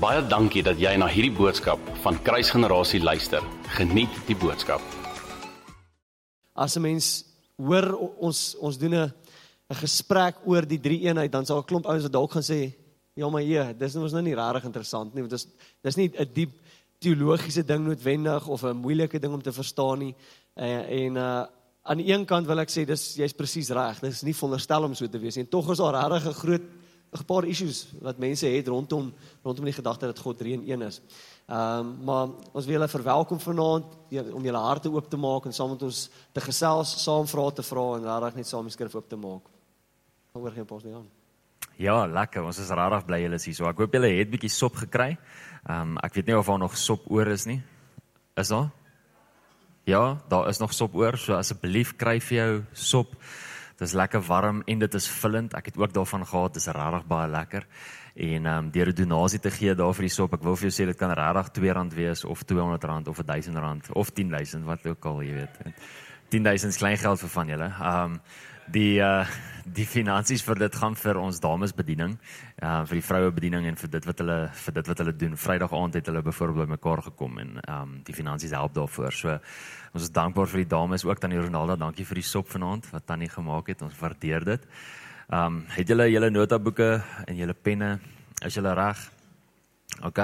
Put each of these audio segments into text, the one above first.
Baie dankie dat jy na hierdie boodskap van Kruisgenerasie luister. Geniet die boodskap. As 'n mens hoor ons ons doen 'n 'n gesprek oor die drie eenheid, dan sal 'n klomp ouens wat dalk gaan sê, "Ja, maar hier, dis nou ons nou nie regtig interessant nie, want dis dis nie 'n diep teologiese ding noodwendig of 'n moeilike ding om te verstaan nie." En en uh aan die een kant wil ek sê dis jy's presies reg. Dis nie veronderstel om so te wees nie. Tog is daar regtig 'n groot 'n paar issues wat mense het rondom rondom die gedagte dat God drie in een is. Ehm um, maar ons wil julle verwelkom vanaand ja, om julle harte oop te maak en saam met ons te gesels, saam vrae te vra en regtig net saam die skrif oop te maak. Oor geen pas nie aan. Ja, lekker. Ons is regtig bly julle is hier. So ek hoop julle het bietjie sop gekry. Ehm um, ek weet nie of daar nog sop oor is nie. Is daar? Ja, daar is nog sop oor. So asseblief kry vir jou sop. Dit is lekker warm en dit is vullend. Ek het ook daarvan gehad. Dit is regtig baie lekker. En ehm um, deur 'n donasie te gee daar vir die sop. Ek wil vir jou sê dit kan regtig R2 wees of R200 of R1000 of 10000 wat ook al, jy weet. 10000 is klein geld vir van julle. Ehm um, die uh die finansies vir dit gaan vir ons damesbediening, uh vir die vroue bediening en vir dit wat hulle vir dit wat hulle doen. Vrydag aand het hulle byvoorbeeld bymekaar gekom en um die finansies help daarvoor. So ons is dankbaar vir die dames ook tannie Ronalda. Dankie vir die sop vanaand wat tannie gemaak het. Ons waardeer dit. Um het julle julle notaboeke en julle penne? Is julle reg? OK.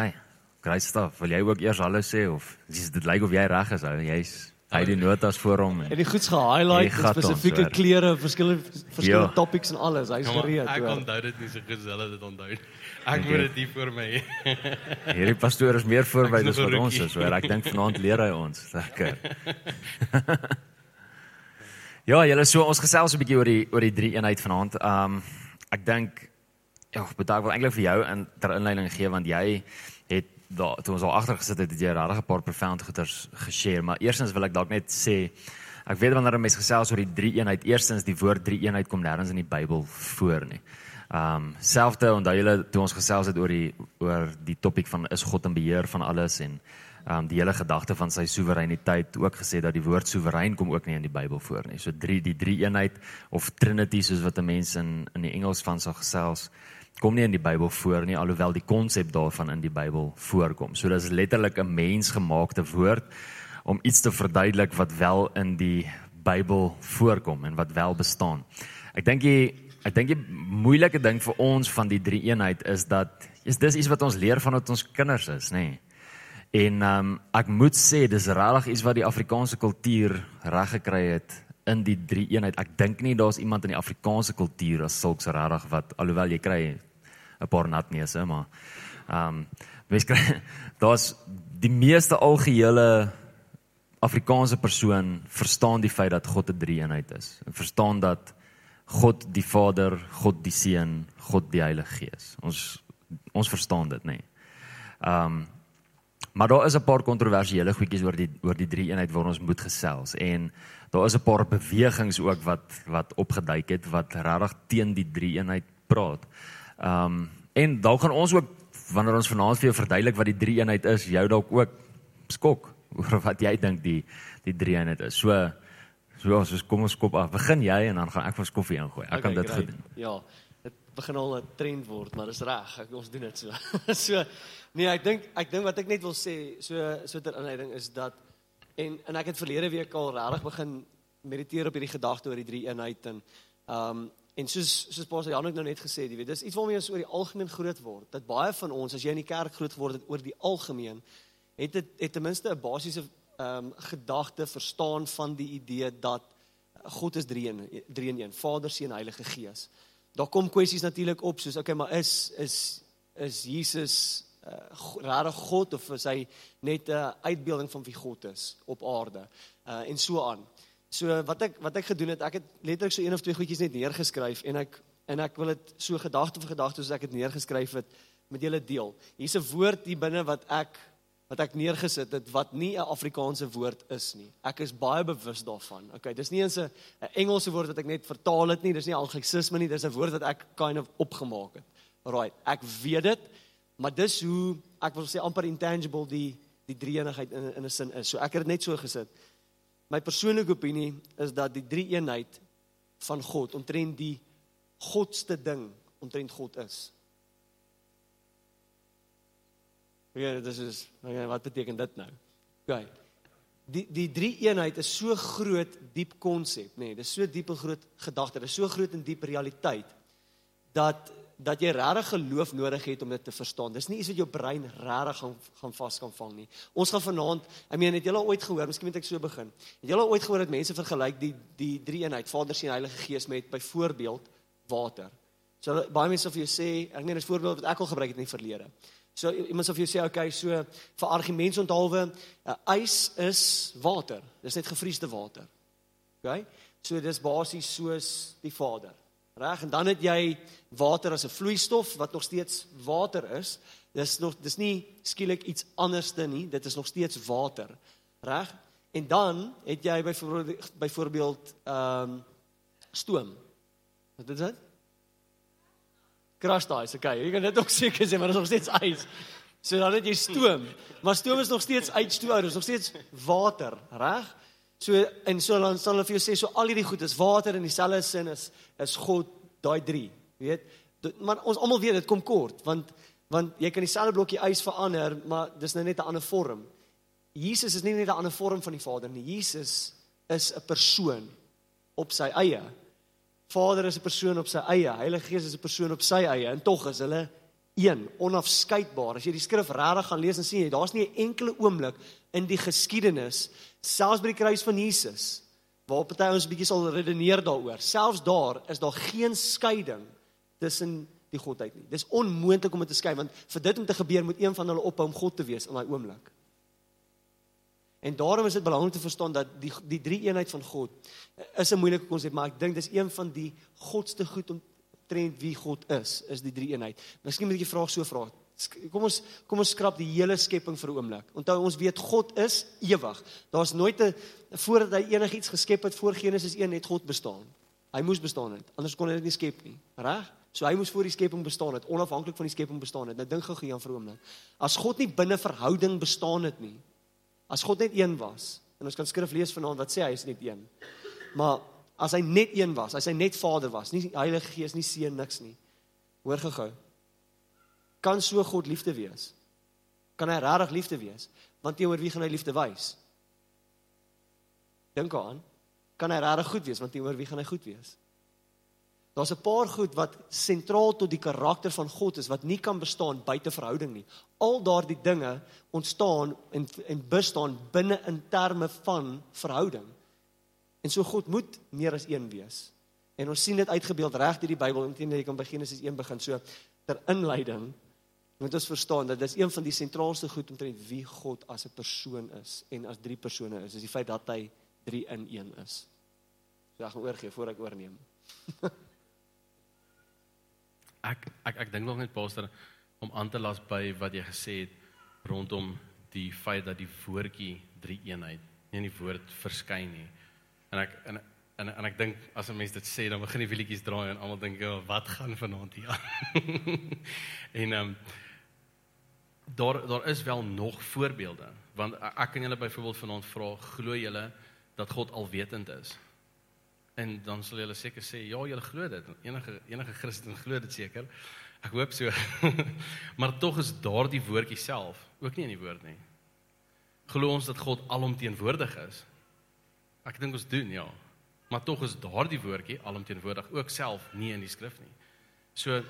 Great stuff. Wil jy ook eers hallo sê of dis dit lyk of jy reg is ou? Jy's hy het die notas voor hom. En, En die goeds gehighlight, spesifieke kleure, verskillende verskillende Ja. topics en alles. Hy's gereed. ek onthou dit nie so goed as hulle dit onthou. nie. Ek moet dit hier voor my hê. Hierdie pastoor is meer Ek as wat ons is, hoor. Ek dink vanaand leer hy ons. Lekker. ja, julle so ons gesels 'n bietjie oor die oor die drie eenheid vanaand. Um ek dink ja, bedank wil eintlik vir jou in ter inleiding gee want jy daar toe ons al agter gesit het, het jy regtig 'n paar profound goeters geshare, maar eerstens wil ek dalk net sê ek weet wanneer 'n mens gesels oor die drie eenheid, eerstens die woord drie eenheid kom nêrens in die Bybel voor nie. Um selfde onthou julle toe ons gesels het oor die oor die topik van is God in beheer van alles en um die hele gedagte van sy soewereiniteit ook gesê dat die woord soewerein kom ook nie in die Bybel voor nie. So drie die drie eenheid of trinity soos wat 'n mens in in die Engels van sal gesels kom nie in die Bybel voor nie alhoewel die konsep daarvan in die Bybel voorkom. So dis letterlik 'n mensgemaakte woord om iets te verduidelik wat wel in die Bybel voorkom en wat wel bestaan. Ek dink die ek dink die moeilike ding vir ons van die drie eenheid is dat is dis iets wat ons leer vanaf ons kinders is, nê. Nee. En ehm um, ek moet sê dis regtig iets wat die Afrikaanse kultuur reg gekry het in die drie eenheid. Ek dink nie daar's iemand in die Afrikaanse kultuur as sulks regtig wat alhoewel jy kry 'n paar natneuse, maar ehm um, mens kry daar's die meeste algehele Afrikaanse persoon verstaan die feit dat God 'n drie eenheid is. En verstaan dat God die Vader, God die Seun, God die Heilige Gees. Ons ons verstaan dit, nê. Nee. Ehm um, Maar daar is 'n paar kontroversiële goedjies oor die oor die drie eenheid waar ons moet gesels en daar is 'n paar bewegings ook wat wat opgeduik het wat regtig teen die drie eenheid praat. Ehm um, en dalk gaan ons ook wanneer ons vanaand vir jou verduidelik wat die drie eenheid is, jou dalk ook skok oor wat jy dink die die drie eenheid is. So so so kom ons kop af. Begin jy en dan gaan ek vir ons koffie ingooi. Ek kan Okay, dit great. goed doen. Ja, dit begin al 'n trend word, maar dis reg. Ek ons doen dit so. so nee, ek dink ek dink wat ek net wil sê, so so ter inleiding is dat en en ek het verlede week al regtig begin mediteer op hierdie gedagte oor die drie eenheid en ehm um, en soos soos Pastor Jan ook nou net gesê het, jy weet, dis iets waarmee ons oor die algemeen groot word. Dat baie van ons as jy in die kerk groot geword het oor die algemeen het dit het ten minste 'n basiese ehm um, gedagte verstaan van die idee dat God is drie in drie in een, Vader, Seun, Heilige Gees. Daar kom kwessies natuurlik op soos okay, maar is is is Jesus uh, regtig God of is hy net 'n uitbeelding van wie God is op aarde? Uh en so aan. So wat ek wat ek gedoen het, ek het letterlik so een of twee goedjies net neergeskryf en ek en ek wil dit so gedagte vir gedagte soos ek dit neergeskryf het met julle deel. Hier's 'n woord hier binne wat ek wat ek neergesit het wat nie 'n Afrikaanse woord is nie. Ek is baie bewus daarvan. Okay, dis nie eens 'n 'n Engelse woord wat ek net vertaal het nie, dis nie anglisisme nie, dis 'n woord wat ek kind of opgemaak het. Alraai, ek weet dit, maar dis hoe ek wil sê amper intangible die die drie-eenigheid in in 'n sin is. So ek het dit net so gesit. My persoonlike opinie is dat die drie-eenheid van God omtrent die godste ding omtrent God is. Ja, dit is okay, wat beteken dit nou? OK. Die die drie eenheid is so groot diep konsep, nê. Nee, dis so diep en groot gedagte, dis so groot en diep realiteit dat dat jy regtig geloof nodig het om dit te verstaan. Dis nie iets wat jou brein regtig gaan gaan vas kan vang nie. Ons gaan vanaand, I mean, het julle ooit gehoor, miskien moet ek so begin. Het julle ooit gehoor dat mense vergelyk die die drie eenheid, Vader, Seun Heilige Gees met byvoorbeeld water? So baie mense of jy sê, ek meen 'n voorbeeld wat ek al gebruik het in die verlede. So iemand of jy sê, okay, so vir argumente onthaalwe, uh, ys is water. Dis net gevriesde water. Okay? So dis basies soos die Vader. Reg? En dan het jy water as 'n vloeistof wat nog steeds water is. Dis nog dis nie skielik iets anderste nie, dit is nog steeds water. Reg? En dan het jy byvoorbeeld byvoorbeeld ehm um, stoom. Wat is dit? Crushed ice. Okay, jy kan dit ook seker sê, maar dit is nog steeds ys. So dan het jy stoom, maar stoom is nog steeds uitstoot, is nog steeds water, reg? So en so dan sal hulle vir jou sê so al hierdie goed is water in dieselfde sin is is God daai 3, weet? Maar ons almal weet dit kom kort want want jy kan dieselfde blokkie ys verander, maar dis nou net 'n ander vorm. Jesus is nie net 'n ander vorm van die Vader nie. Jesus is 'n persoon op sy eie. Vader is 'n persoon op sy eie. Heilige Gees is 'n persoon op sy eie en tog is hulle een, onafskeidbaar. As jy die skrif regtig gaan lees en sien jy, daar's nie 'n enkele oomblik in die geskiedenis, selfs by die kruis van Jesus, waar party ons 'n bietjie sal redeneer daaroor. Selfs daar is daar geen skeiding tussen die godheid nie. Dis onmoontlik om dit te skei want vir dit om te gebeur moet een van hulle ophou om God te wees in daai oomblik. En daarom is dit belangrik te verstaan dat die die drie eenheid van God is 'n moeilike konsep, maar ek dink dis een van die godste goed om trend wie God is, is die drie eenheid. Miskien moet ek 'n vraag so vra. Kom ons kom ons skrap die hele skepping vir 'n oomblik. Onthou ons weet God is ewig. Daar's nooit 'n voordat hy enigiets geskep het voor Genesis 1 het God bestaan. Hy moes bestaan het. Anders kon hy dit nie skep nie. Reg? So hy moes voor die skepping bestaan het, onafhanklik van die skepping bestaan het. Nou dink gou Jan vir 'n oomblik. As God nie binne verhouding bestaan het nie. As God net een was. En ons kan skrif lees vanaand wat sê hy is net een. Maar as hy net een was, as hy net Vader was, nie Heilige Gees, nie Seun niks nie. Hoor gou-gou. Kan so God liefde wees? Kan hy regtig liefde wees? Want teenoor wie gaan hy liefde wys? Dink aan. Kan hy regtig goed wees? Want teenoor wie gaan hy goed wees? Daar's 'n paar goed wat sentraal tot die karakter van God is wat nie kan bestaan buite verhouding nie. Al daardie dinge ontstaan en en bestaan binne in terme van verhouding. En so God moet meer as een wees. En ons sien dit uitgebeeld reg deur die Bybel. Intendeel jy kan by Genesis 1 begin. So ter inleiding moet ons verstaan dat dis een van die sentraalste goed omtrent wie God as 'n persoon is en as drie persone is. Is die feit dat hy 3 in 1 is. So ek gaan oorgee voor ek oorneem. ek ek ek dink nog net pastor om aan te las by wat jy gesê het rondom die feit dat die woordjie drie eenheid nie in die woord verskyn nie. En ek en en en ek dink as 'n mens dit sê dan begin die wielietjies draai en almal dink ja, wat gaan vanaand hier aan? en ehm um, daar daar is wel nog voorbeelde want ek kan julle byvoorbeeld vanaand vra glo julle dat God alwetend is? En dan sal julle seker sê ja, julle glo dit. Enige enige Christen glo dit seker. Ek hoop so. maar tog is daardie woordjie self ook nie in die woord nie. Glo ons dat God alomteenwoordig is? Ek dink ons doen ja. Maar tog is daardie woordjie alomteenwoordig ook self nie in die skrif nie. So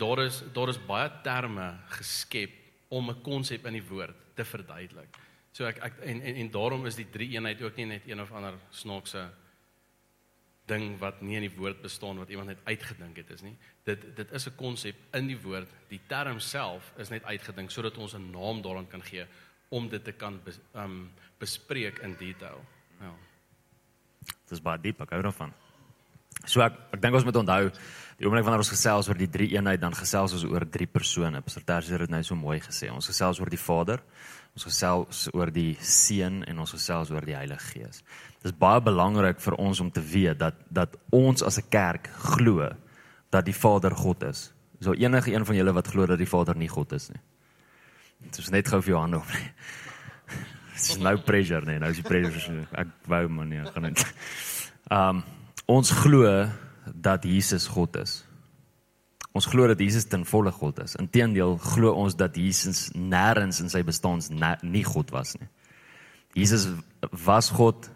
daar is daar is baie terme geskep om 'n konsep in die woord te verduidelik. So ek ek en en en daarom is die drie eenheid ook nie net een of ander snaakse ding wat nie in die woord bestaan wat iemand net uitgedink het is nie. Dit dit is 'n konsep in die woord. Die term self is net uitgedink sodat ons 'n naam daaraan kan gee om dit te kan bes, um bespreek in detail. Ja. Dis baie diep, ek hou daarvan. So ek ek dink ons moet onthou die oomblik wanneer ons gesels oor die drie eenheid dan gesels ons oor drie persone. Pastor Tersie het dit nou so mooi gesê. Ons gesels oor die Vader, ons gesels oor die Seun en ons gesels oor die Heilige Gees. Dit is baie belangrik vir ons om te weet dat dat ons as 'n kerk glo dat die Vader God is. So enige een van julle wat glo dat die Vader nie God is nie. Dit is net gou vir jou hande op. Dis nou pressure nee, nou is die pressure. Ek wou maar nee, gaan net. Um ons glo dat Jesus God is. Ons glo dat Jesus ten volle God is. Inteendeel glo ons dat Jesus nêrens in sy bestaans nie God was nie. Jesus was God,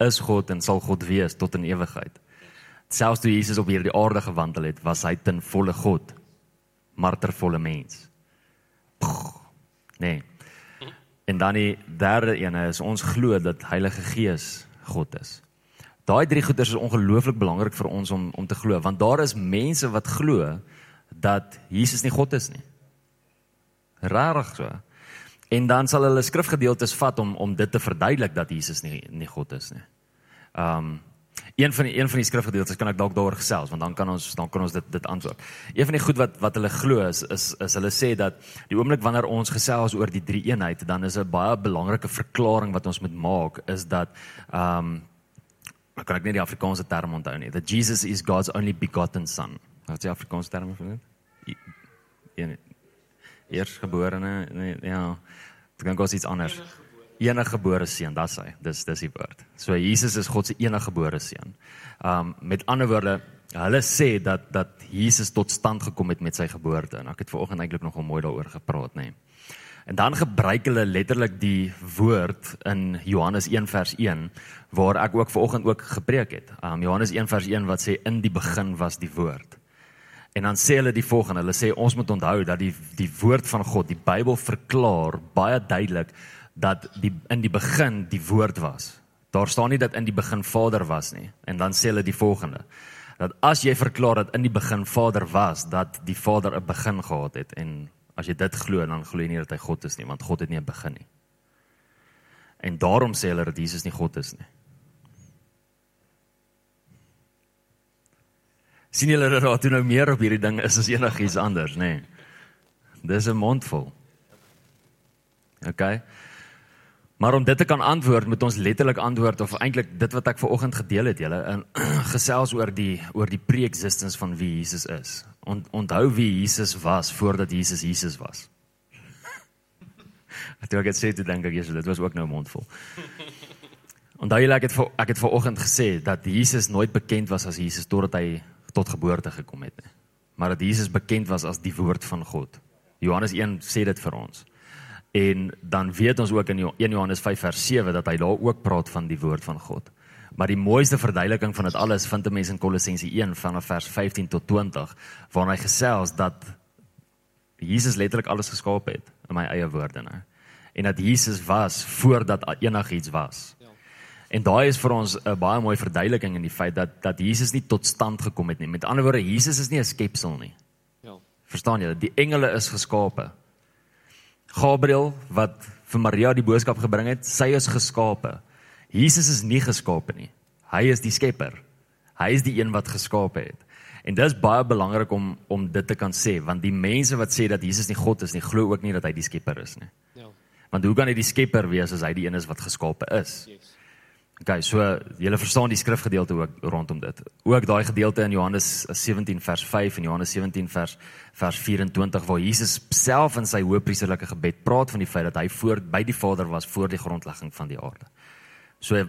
is God en sal God wees tot in ewigheid. Selfs toe Jesus op hierdie aarde gewandel het, was hy ten volle God, maar ter volle mens. Nee. En dan die derde een is ons glo dat Heilige Gees God is. Daai drie goeders is ongelooflik belangrik vir ons om om te glo want daar is mense wat glo dat Jesus nie God is nie. Rarig so. En dan sal hulle skrifgedeeltes vat om om dit te verduidelik dat Jesus nie nie God is nie. Um een van die een van die skrifgedeeltes kan ek dalk daaroor gesels want dan kan ons dan kan ons dit dit antwoord. Een van die goed wat wat hulle glo is is is hulle sê dat die oomblik wanneer ons gesels oor die drie eenheid dan is 'n baie belangrike verklaring wat ons moet maak is dat um ek kan ek net die Afrikaanse term onthou nie. That Jesus is God's only begotten son. Wat is die Afrikaanse term vir dit? Een eersgeborene nee ja. Dit kan gous iets anders. Enige gebore seun, dis hy. Dis dis die woord. So Jesus is God se enige gebore seun. Um met ander woorde, hulle sê dat dat Jesus tot stand gekom het met sy geboorte en ek het vanoggend eintlik nogal mooi daaroor gepraat, nê. Nee. En dan gebruik hulle letterlik die woord in Johannes 1 vers 1 waar ek ook vanoggend ook gepreek het. Um Johannes 1 vers 1 wat sê in die begin was die woord. En dan sê hulle die volgende, hulle sê ons moet onthou dat die die woord van God, die Bybel verklaar baie duidelik dat die in die begin die woord was. Daar staan nie dat in die begin Vader was nie. En dan sê hulle die volgende: dat as jy verklaar dat in die begin Vader was, dat die Vader 'n begin gehad het en as jy dit glo, dan glo jy nie dat hy God is nie, want God het nie 'n begin nie. En daarom sê hulle dat Jesus nie God is nie. Sien julle dat daar toe nou meer op hierdie ding is as enigiets anders, nê? Nee. Dis 'n mondvol. OK. Maar om dit te kan antwoord, moet ons letterlik antwoord of eintlik dit wat ek ver oggend gedeel het, julle in gesels oor die oor die pre-existence van wie Jesus is. Ont, onthou wie Jesus was voordat Jesus Jesus was. Dink ek het sê te dink ek Jesus, dit was ook nou mondvol. Onthou julle ek het vir ek het ver oggend gesê dat Jesus nooit bekend was as Jesus totdat hy tot geboorte gekom het nie. Maar dat Jesus bekend was as die woord van God. Johannes 1 sê dit vir ons. En dan weet ons ook in 1 Johannes 5 vers 7 dat hy daar ook praat van die woord van God. Maar die mooiste verduideliking van dit alles vind 'n mens in Kolossense 1 vanaf vers 15 tot 20 waar hy gesels dat Jesus letterlik alles geskaap het in my eie woorde nou. En dat Jesus was voordat enigiets was. Ja. En daai is vir ons 'n baie mooi verduideliking in die feit dat dat Jesus nie tot stand gekom het nie. Met ander woorde, Jesus is nie 'n skepsel nie. Ja. Verstaan jy? Die engele is geskape. Gabriël wat vir Maria die boodskap gebring het, sy is geskape. Jesus is nie geskape nie. Hy is die skepper. Hy is die een wat geskape het. En dit is baie belangrik om om dit te kan sê want die mense wat sê dat Jesus nie God is nie, glo ook nie dat hy die skepper is nie. Ja. Want hoe kan hy die skepper wees as hy die een is wat geskape is? Yes. Okay, so julle verstaan die skrifgedeelte ook rondom dit. Ook daai gedeelte in Johannes 17 vers 5 en Johannes 17 vers vers 24 waar Jesus self in sy hoëpriesterlike gebed praat van die feit dat hy voor by die Vader was voor die grondlegging van die aarde. So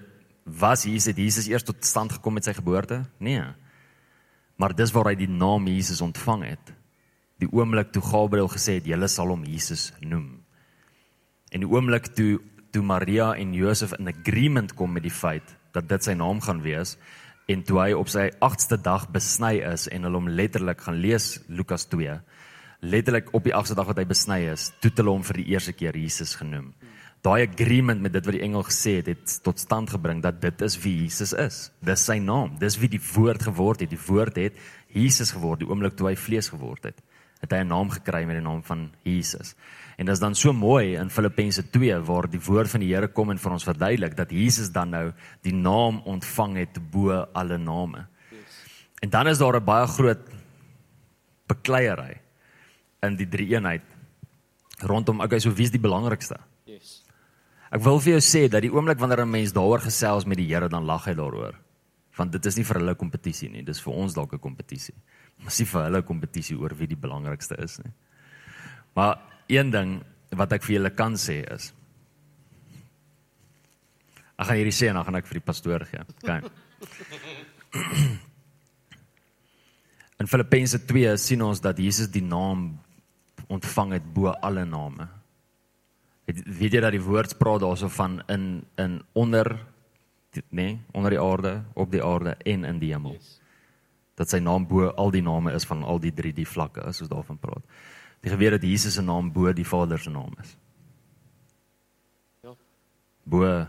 was Jesus het Jesus eers tot stand gekom met sy geboorte? Nee. Maar dis waar hy die naam Jesus ontvang het. Die oomblik toe Gabriël gesê het julle sal hom Jesus noem. En die oomblik toe toe Maria en Josef in agreement kom met die feit dat dit sy naam gaan wees en toe hy op sy 8ste dag besny is en hulle hom letterlik gaan lees Lukas 2 letterlik op die 8ste dag wat hy besny is toe hulle hom vir die eerste keer Jesus genoem. Daai agreement met dit wat die engel gesê het het tot stand gebring dat dit is wie Jesus is. Dis sy naam. Dis wie die woord geword het. Die woord het Jesus geword die oomblik toe hy vlees geword het het hy 'n naam gekry met die naam van Jesus En dit is dan so mooi in Filippense 2 waar die woord van die Here kom en vir ons verduidelik dat Jesus dan nou die naam ontvang het bo alle name. Yes. En dan is daar 'n baie groot bekleierery in die drie eenheid rondom okay so wie is die belangrikste? Yes. Ek wil vir jou sê dat die oomblik wanneer 'n mens daaroor gesels met die Here dan lag hy daaroor. Want dit is nie vir hulle kompetisie nie, dis vir ons dalk 'n kompetisie. Maar dis vir hulle kompetisie oor wie die belangrikste is nie. Maar een ding wat ek vir julle kan sê is Ek gaan hierdie sê en dan gaan ek vir die pastoor gee. OK. In Filippense 2 sien ons dat Jesus die naam ontvang het bo alle name. Het, weet jy dat die woord praat daarso van in in onder nê, nee, onder die aarde, op die aarde en in die hemel. Yes. Dat sy naam bo al die name is van al die drie die vlakke as ons daarvan praat. Die geweet dat Jesus se naam bo die Vader se naam is. Ja. Bo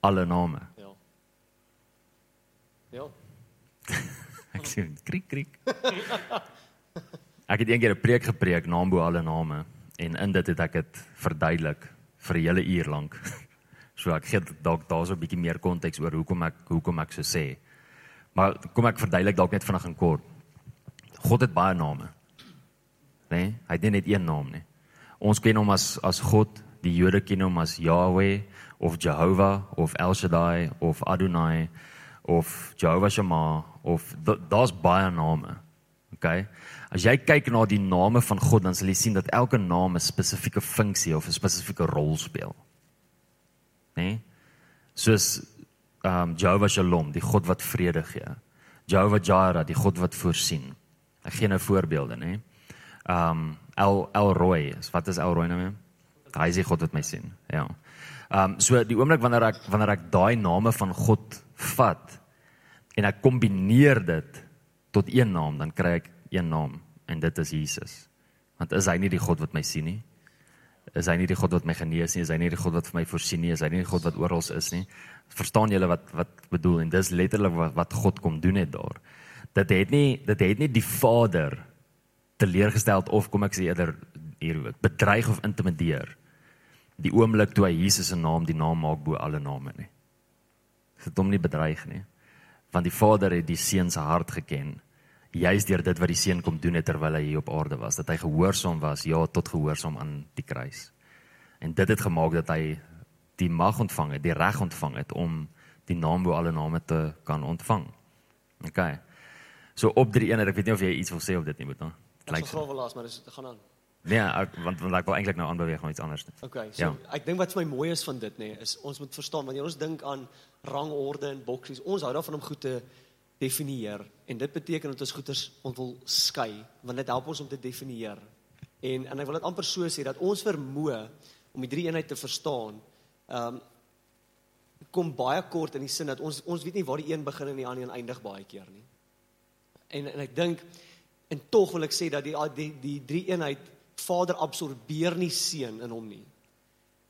alle name. Ja. Ja. Ek sê kriek kriek. ek het eendag 'n preek gepreek naam bo alle name en in dit het ek dit verduidelik vir 'n hele uur lank. So ek gee dalk daar's 'n bietjie meer konteks oor hoekom ek hoekom ek so sê. Maar kom ek verduidelik dalk net vinnig en kort. God het baie name. Nee, hy het net een naam nie. Ons ken hom as as God, die Jode ken hom as Yahweh of Jehovah of El Shaddai of Adonai of Jehovah Shammah of daar's baie name. OK. As jy kyk na die name van God, dan sal jy sien dat elke naam 'n spesifieke funksie of 'n spesifieke rol speel. Né? Nee? Soos ehm um, Jehovah Shalom, die God wat vrede gee. Jehovah Jireh, die God wat voorsien. Ek gee nou voorbeelde, né? Nee? Ehm um, El El Roy, wat is El Roy nou? Hy is die God wat my sien. Ja. Ehm um, so die oomblik wanneer ek wanneer ek daai name van God vat en ek kombineer dit tot een naam, dan kry ek een naam en dit is Jesus. Want is hy nie die God wat my sien nie? Is hy nie die God wat my genees nie? Is hy nie die God wat vir my voorsien nie? Is hy nie die God wat oral is nie? Verstaan julle wat wat bedoel en dis letterlik wat, wat God kom doen het daar. Dit het nie dit het nie die Vader teleurgestel of kom ek sê eerder hier bedreig of intimideer die oomblik toe hy Jesus se naam die naam maak bo alle name nie. Dit het hom nie bedreig nie. Want die Vader het die seun se hart geken juis deur dit wat die seun kom doen het terwyl hy hier op aarde was, dat hy gehoorsaam was, ja, tot gehoorsaam aan die kruis. En dit het gemaak dat hy die mag ontvang het, die reg ontvang het om die naam bo alle name te kan ontvang. OK. So op drie eenheid, ek weet nie of jy iets wil sê op dit nie, moet nou. Ek sal graag laat, maar dis gaan aan. Nee, ek, want want ek wil eintlik nou aanbeweeg na iets anders. Okay, so ja. ek dink wat vir my mooi is van dit nê, nee, is ons moet verstaan wanneer ons dink aan rangorde en boksies, ons hou daarvan om goed te definieer en dit beteken dat ons goeders ons wil skei, want dit help ons om te definieer. En en ek wil dit amper so sê dat ons vermoë om die drie eenheid te verstaan, ehm um, kom baie kort in die sin dat ons ons weet nie waar die een begin en die ander eindig baie keer nie. En en ek dink en tog wil ek sê dat die die die drie eenheid Vader absorbeer nie seun in hom nie.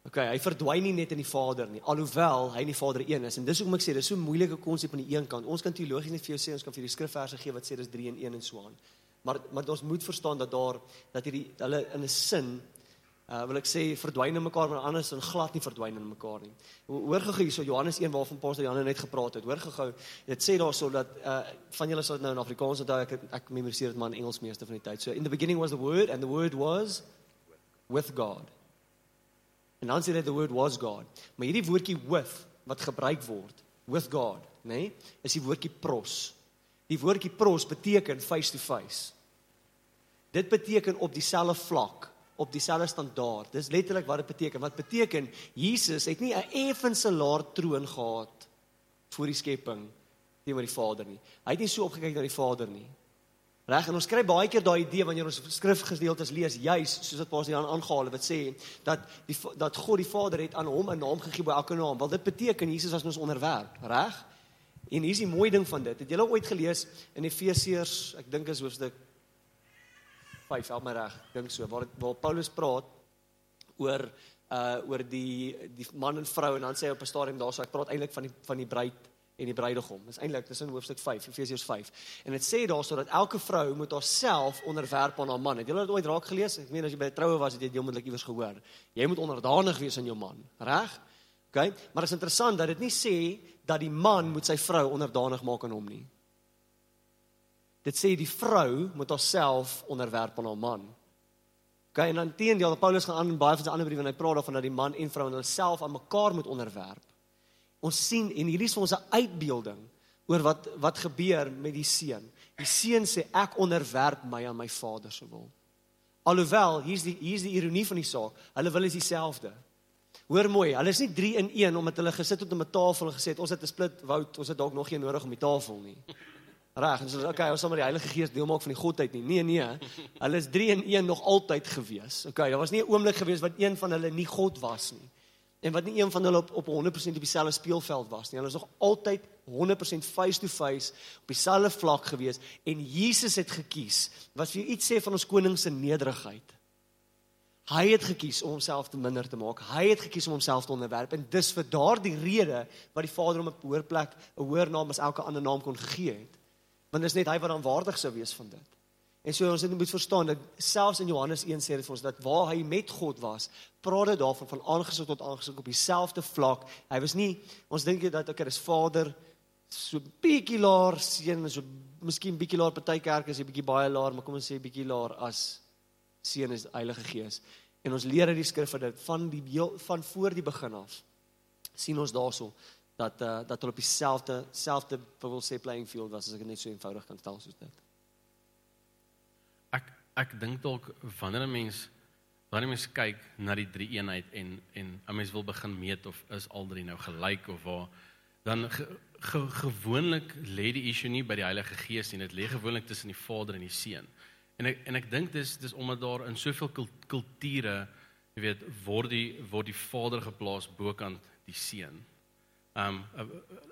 OK, hy verdwyn nie net in die Vader nie, alhoewel hy in die Vader een is. En dis hoekom ek sê dis so 'n moeilike konsep aan die een kant. Ons kan teologies net vir jou sê ons kan vir die skrifverse gee wat sê dis 3 in 1 en so aan. Maar maar ons moet verstaan dat daar dat hierdie hulle in 'n sin uh wil ek sê verdwyn in mekaar maar anders en glad nie verdwyn in mekaar nie. Hoor gou hierso Johannes 1 waarvan Pastor Janne net gepraat het. Hoor gou dit sê daarso dat uh van julle sal dit nou in Afrikaans onthou ek ek memoriseer dit maar in Engels meeste van die tyd. So in the beginning was the word and the word was with God. En dan sê dit the word was God. Maar hierdie woordjie with wat gebruik word with God, nê? Nee, is die woordjie pros. Die woordjie pros beteken face to face. Dit beteken op dieselfde vlak op dieselfde standaard. Dis letterlik wat dit beteken. Wat beteken Jesus het nie 'n effense laer troon gehad voor die skepping teenoor die Vader nie. Hy het nie so opgekyk na die Vader nie. Reg, en ons kry baie keer daai idee wanneer ons skrifgedeeltes lees, juis soos dit Paulus hier aangehaal het wat sê dat die dat God die Vader het aan hom 'n naam gegee by elke naam. Wel dit beteken Jesus was ons onderwerp, reg? En hier is die mooi ding van dit. Het julle ooit gelees in Efesiërs, ek dink is hoofstuk 5, help my reg, dink so, waar waar Paulus praat oor uh oor die die man en vrou en dan sê hy op 'n stadium daarso ek praat eintlik van die van die bruid en die bruidegom. Dis eintlik dis in hoofstuk 5, Efesiërs 5. En dit sê daarso dat elke vrou moet haarself onderwerp aan haar man. Het julle dit ooit raak gelees? Ek meen as jy by 'n troue was, het jy dit heeltemal iewers gehoor. Jy moet onderdanig wees aan jou man, reg? OK? Maar dit is interessant dat dit nie sê dat die man moet sy vrou onderdanig maak aan hom nie. Dit sê die vrou moet haarself onderwerp aan haar man. Okay, en dan teenoor Paulus gaan aan in baie van sy ander briewe en hy praat daarvan dat die man en vrou hulle self aan mekaar moet onderwerp. Ons sien en hierdie is vir ons 'n uitbeelding oor wat wat gebeur met die seun. Die seun sê ek onderwerp my aan my vader se wil. Alhoewel hier's die hier's die ironie van die saak. Hulle wil is dieselfde. Hoor mooi, hulle is nie 3 in 1 omdat hulle gesit het om 'n tafel en gesê het ons het 'n split woud, ons het dalk nog geen nodig om die tafel nie. Reg, en so okay, ons sal maar die Heilige Gees deel maak van die godheid nie. Nee, nee. Hulle is 3 in 1 nog altyd gewees. Okay, daar was nie 'n oomblik gewees wat een van hulle nie God was nie. En wat nie een van hulle op op 100% op dieselfde speelveld was nie. Hulle is nog altyd 100% face to face op dieselfde vlak gewees en Jesus het gekies. Wat vir iets sê van ons koning se nederigheid. Hy het gekies om homself te minder te maak. Hy het gekies om homself te onderwerp en dis vir daardie rede wat die Vader hom 'n hoër plek, 'n hoër naam as elke ander naam kon gegee het. Want dis net hy wat dan waardig sou wees van dit. En so ons moet verstaan dat selfs in Johannes 1 sê dit vir ons dat waar hy met God was, praat dit daarvan van aangesig tot aangesig op dieselfde vlak. Hy was nie ons dink jy dat okay, dis Vader so bietjie laer, seun so miskien bietjie laer party kerk is hy bietjie baie laer, maar kom ons sê bietjie laer as seun is Heilige Gees. En ons leer uit die skrif dat van die heel, van voor die begin af sien ons daarso dat uh, dat hulle op dieselfde selfde wil sê playing field was as ek net so eenvoudig kan stel soos dit. Ek ek dink dalk wanneer 'n mens wanneer 'n mens kyk na die drie eenheid en en 'n mens wil begin meet of is al drie nou gelyk of waar dan ge, ge, gewoonlik lê die issue nie by die Heilige Gees nie, dit lê gewoonlik tussen die Vader en die Seun. En ek en ek dink dis dis omdat daar in soveel kulture, jy weet, word die word die Vader geplaas bokant die Seun. Um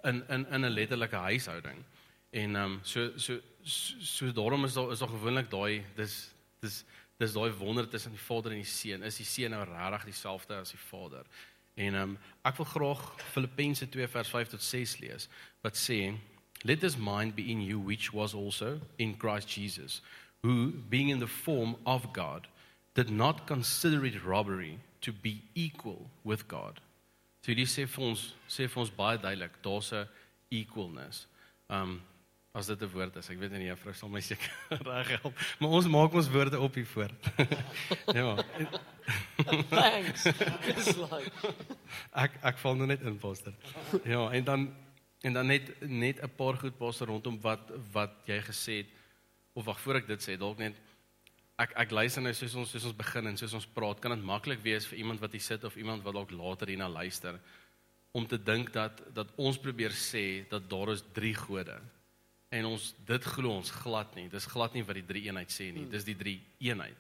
in in in 'n letterlike huishouding. En um so so so, so daarom is daar is daar gewoonlik daai dis dis dis daai wonder tussen die Vader en die Seun. Is die Seun nou regtig dieselfde as die Vader? En um ek wil graag Filippense 2 vers 5 tot 6 lees wat sê Let this mind be in you which was also in Christ Jesus who, being in the form of God, did not consider it robbery to be equal with God. So hierdie sê vir ons sê vir ons baie duidelik, daar's 'n equalness. Um as dit 'n woord is, ek weet nie juffrou sal my seker reg help, maar ons maak ons woorde op hier voor. ja. Thanks. Dis like ek ek val nou net in poster. Ja, en dan en dan net net 'n paar goed poster rondom wat wat jy gesê het of wag voor ek dit sê dalk net ek ek luister nou soos ons soos ons begin en soos ons praat kan dit maklik wees vir iemand wat hier sit of iemand wat dalk later hierna luister om te dink dat dat ons probeer sê dat daar is drie gode. En ons dit glo ons glad nie. Dis glad nie wat die drie eenheid sê nie. Dis die drie eenheid.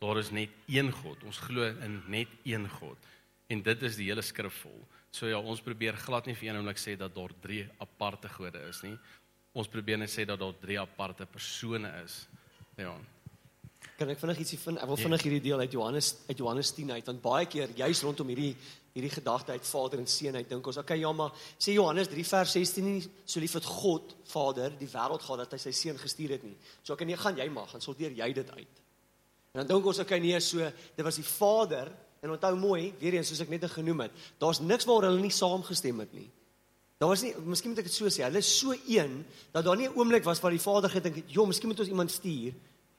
Daar is net een god. Ons glo in net een god. En dit is die hele skrif vol. So ja ons probeer glad nie vir een oomblik sê dat daar drie aparte gode is nie. Ons probeer net sê dat daar drie aparte persone is. Ja. Kan ek vinnig ietsie vind? Ek wil vinnig hierdie deel uit Johannes uit Johannes 10 uit want baie keer juis rondom hierdie hierdie gedagte uit Vader en Seun uit dink ons, okay ja, maar sê Johannes 3 vers 16 nie so lief het God Vader die wêreld gehad dat hy sy seun gestuur het nie. So okay, nee, gaan jy maar, gaan sorteer jy dit uit. En dan dink ons okay nee, so dit was die Vader en onthou mooi, weer eens soos ek net genoem het, daar's niks waar hulle nie saamgestem het nie. Daar was nie, miskien moet ek dit so sê, hulle is so een dat daar nie 'n oomblik was waar die Vader gedink het, "Jo, miskien moet ons iemand stuur."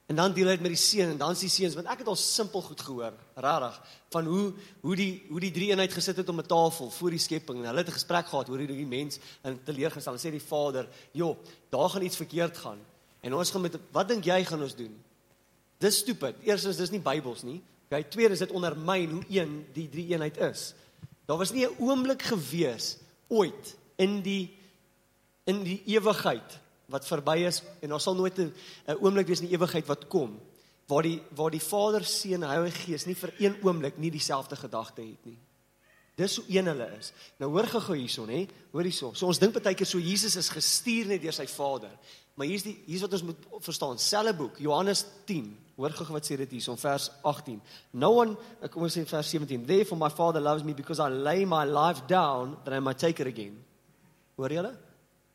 En dan deel hy dit met die seun en dan sien die seuns want ek het al simpel goed gehoor, regtig, van hoe hoe die hoe die drie eenheid gesit het om 'n tafel voor die skepping en hulle het 'n gesprek gehad oor hoe die mens in teleurgestel en sê die Vader, "Jo, daar gaan iets verkeerd gaan." En ons gaan met wat dink jy gaan ons doen? Dis stupid. Eerstens dis nie Bybels nie. Okay, tweedens dit ondermyn hoe een die drie eenheid is. Daar was nie 'n oomblik gewees ooit in die in die ewigheid wat verby is en daar sal nooit 'n oomblik wees in die ewigheid wat kom waar die waar die Vader, Seun Heilige Gees nie vir een oomblik nie dieselfde gedagte het nie. Dis hoe een hulle is. Nou hoor gou hierson, hè? Hoor hierson. So ons dink baie keer so Jesus is gestuur net deur sy Vader. Maar hier's die hier's wat ons moet verstaan. Selfe boek, Johannes 10. Hoor gou wat sê dit hierson vers 18. No one, kom ons sê vers 17. Therefore my Father loves me because I lay my life down that I might take it again. Hoor julle?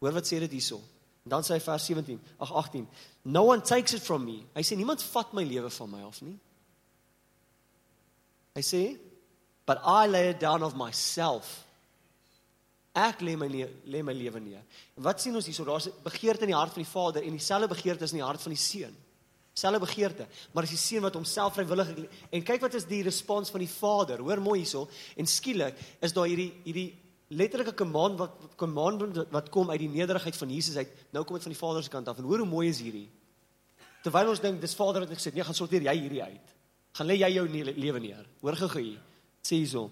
Hoor wat sê dit hierso. Dan sê hy vers 17, ag 18. No one takes it from me. Hy sê niemand vat my lewe van my af nie. Hy sê, but I lay it down of myself. Ek lê my lê my lewe neer. Wat sien ons hierso? Daar's 'n begeerte in die hart van die Vader en dieselfde begeerte is in die hart van die Seun. Selfe begeerte, maar as die seun wat homself vrywillig en kyk wat is die respons van die Vader. Hoor mooi hierso en skielik is daar hierdie hierdie letterlike command wat commandment wat kom uit die nederigheid van Jesus uit. Nou kom dit van die Vader se kant af. En hoor hoe mooi is hierdie. Terwyl ons dink dis Vader wat gesê, nee, gaan sorteer jy hierdie uit. Gaan lê jy jou lewe neer. Hoor gou hier. Sê hierso.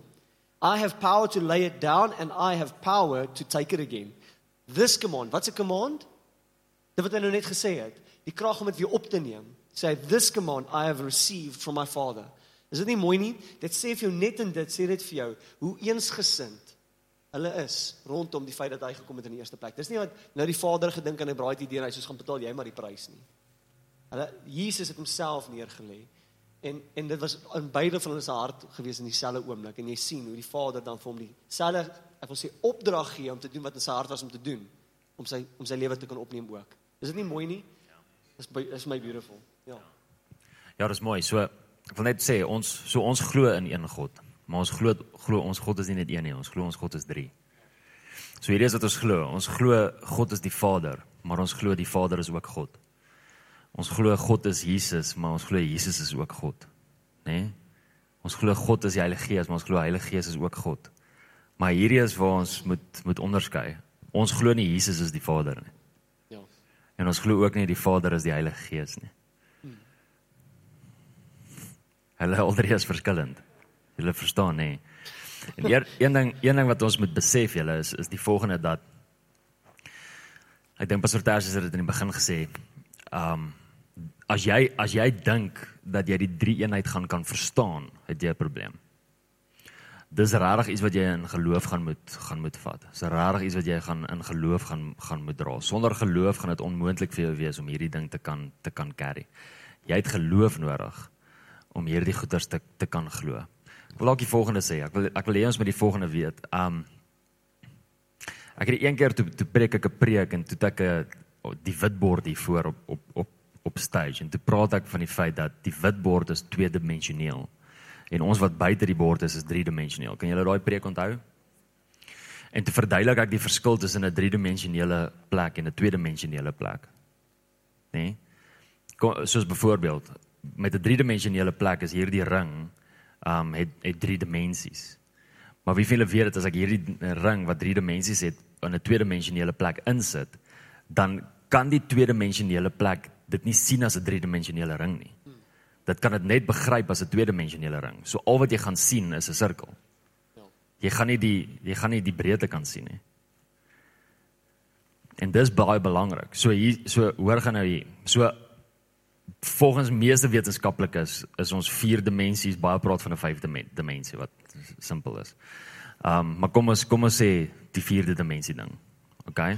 I have power to lay it down and I have power to take it again. This command, what's a command? Dit wat hy nou net gesê het, die krag om dit weer op te neem. Sê this command I have received from my father. Is dit nie mooi nie? Dit sê vir jou net in dit sê dit vir jou hoe eensgesind hulle is rondom die feit dat hy gekom het in die eerste plek. Dis nie wat nou die Vader gedink aan 'n braaitjie deur hy soos gaan betaal jy maar die prys nie. Hulle Jesus het homself neergelê en en dit was in beide van hulle se hart gewees in dieselfde oomblik en jy sien hoe die Vader dan vir hom dieselfde ek wil sê opdrag gee om te doen wat in sy hart was om te doen om sy om sy lewe te kan opneem ook. Is dit nie mooi nie? Dis is my beautiful. Ja. Ja, dis mooi. So ek wil net sê ons so ons glo in een God. Maar ons glo glo ons God is nie net een nie, ons glo ons God is 3. So hierdie is wat ons glo. Ons glo God is die Vader, maar ons glo die Vader is ook God. Ons glo God is Jesus, maar ons glo Jesus is ook God. Né? Nee? Ons glo God is die Heilige Gees, maar ons glo Heilige Gees is ook God. Maar hierdie is waar ons moet moet onderskei. Ons glo nie Jesus is die Vader nie. Ja. En ons glo ook nie die Vader is die Heilige Gees nie. Hulle alreeds is verskillend. Julle verstaan nê. En eer, een ding een ding wat ons moet besef julle is is die volgende dat ek dink Pastor Tersius het dit in die begin gesê. Um as jy as jy dink dat jy die drie eenheid gaan kan verstaan, het jy 'n probleem. Dis regtig iets wat jy in geloof gaan moet gaan moet vat. Dis regtig iets wat jy gaan in geloof gaan gaan moet dra. Sonder geloof gaan dit onmoontlik vir jou wees om hierdie ding te kan te kan carry. Jy het geloof nodig om hierdie goeders te te kan glo. Ek wil ook die volgende sê. Ek wil ek wil hê ons moet die volgende weet. Um ek het een keer toe toe preek ek 'n preek en toe ek 'n die witbord hier voor op op op op stage en toe praat ek van die feit dat die witbord is tweedimensioneel en ons wat buite die bord is is driedimensioneel. Kan julle daai preek onthou? En te verduidelik ek die verskil tussen 'n driedimensionele plek en 'n tweedimensionele plek. Né? Nee? Soos byvoorbeeld met 'n driedimensionele plek is hierdie ring um het het drie dimensies. Maar wie veel weet dit as ek hierdie ring wat drie dimensies het in 'n tweedimensionele plek insit, dan kan die tweedimensionele plek dit nie sien as 'n driedimensionele ring nie. Dit kan dit net begryp as 'n tweedimensionele ring. So al wat jy gaan sien is 'n sirkel. Ja. Jy gaan nie die jy gaan nie die breedte kan sien nie. En dis baie belangrik. So hier so hoor gaan nou hier. So volgens meeste wetenskaplikes is ons vier dimensies baie praat van 'n vyfde dimensie wat simpel is. Ehm um, maar kom ons kom ons sê die vierde dimensie ding. OK.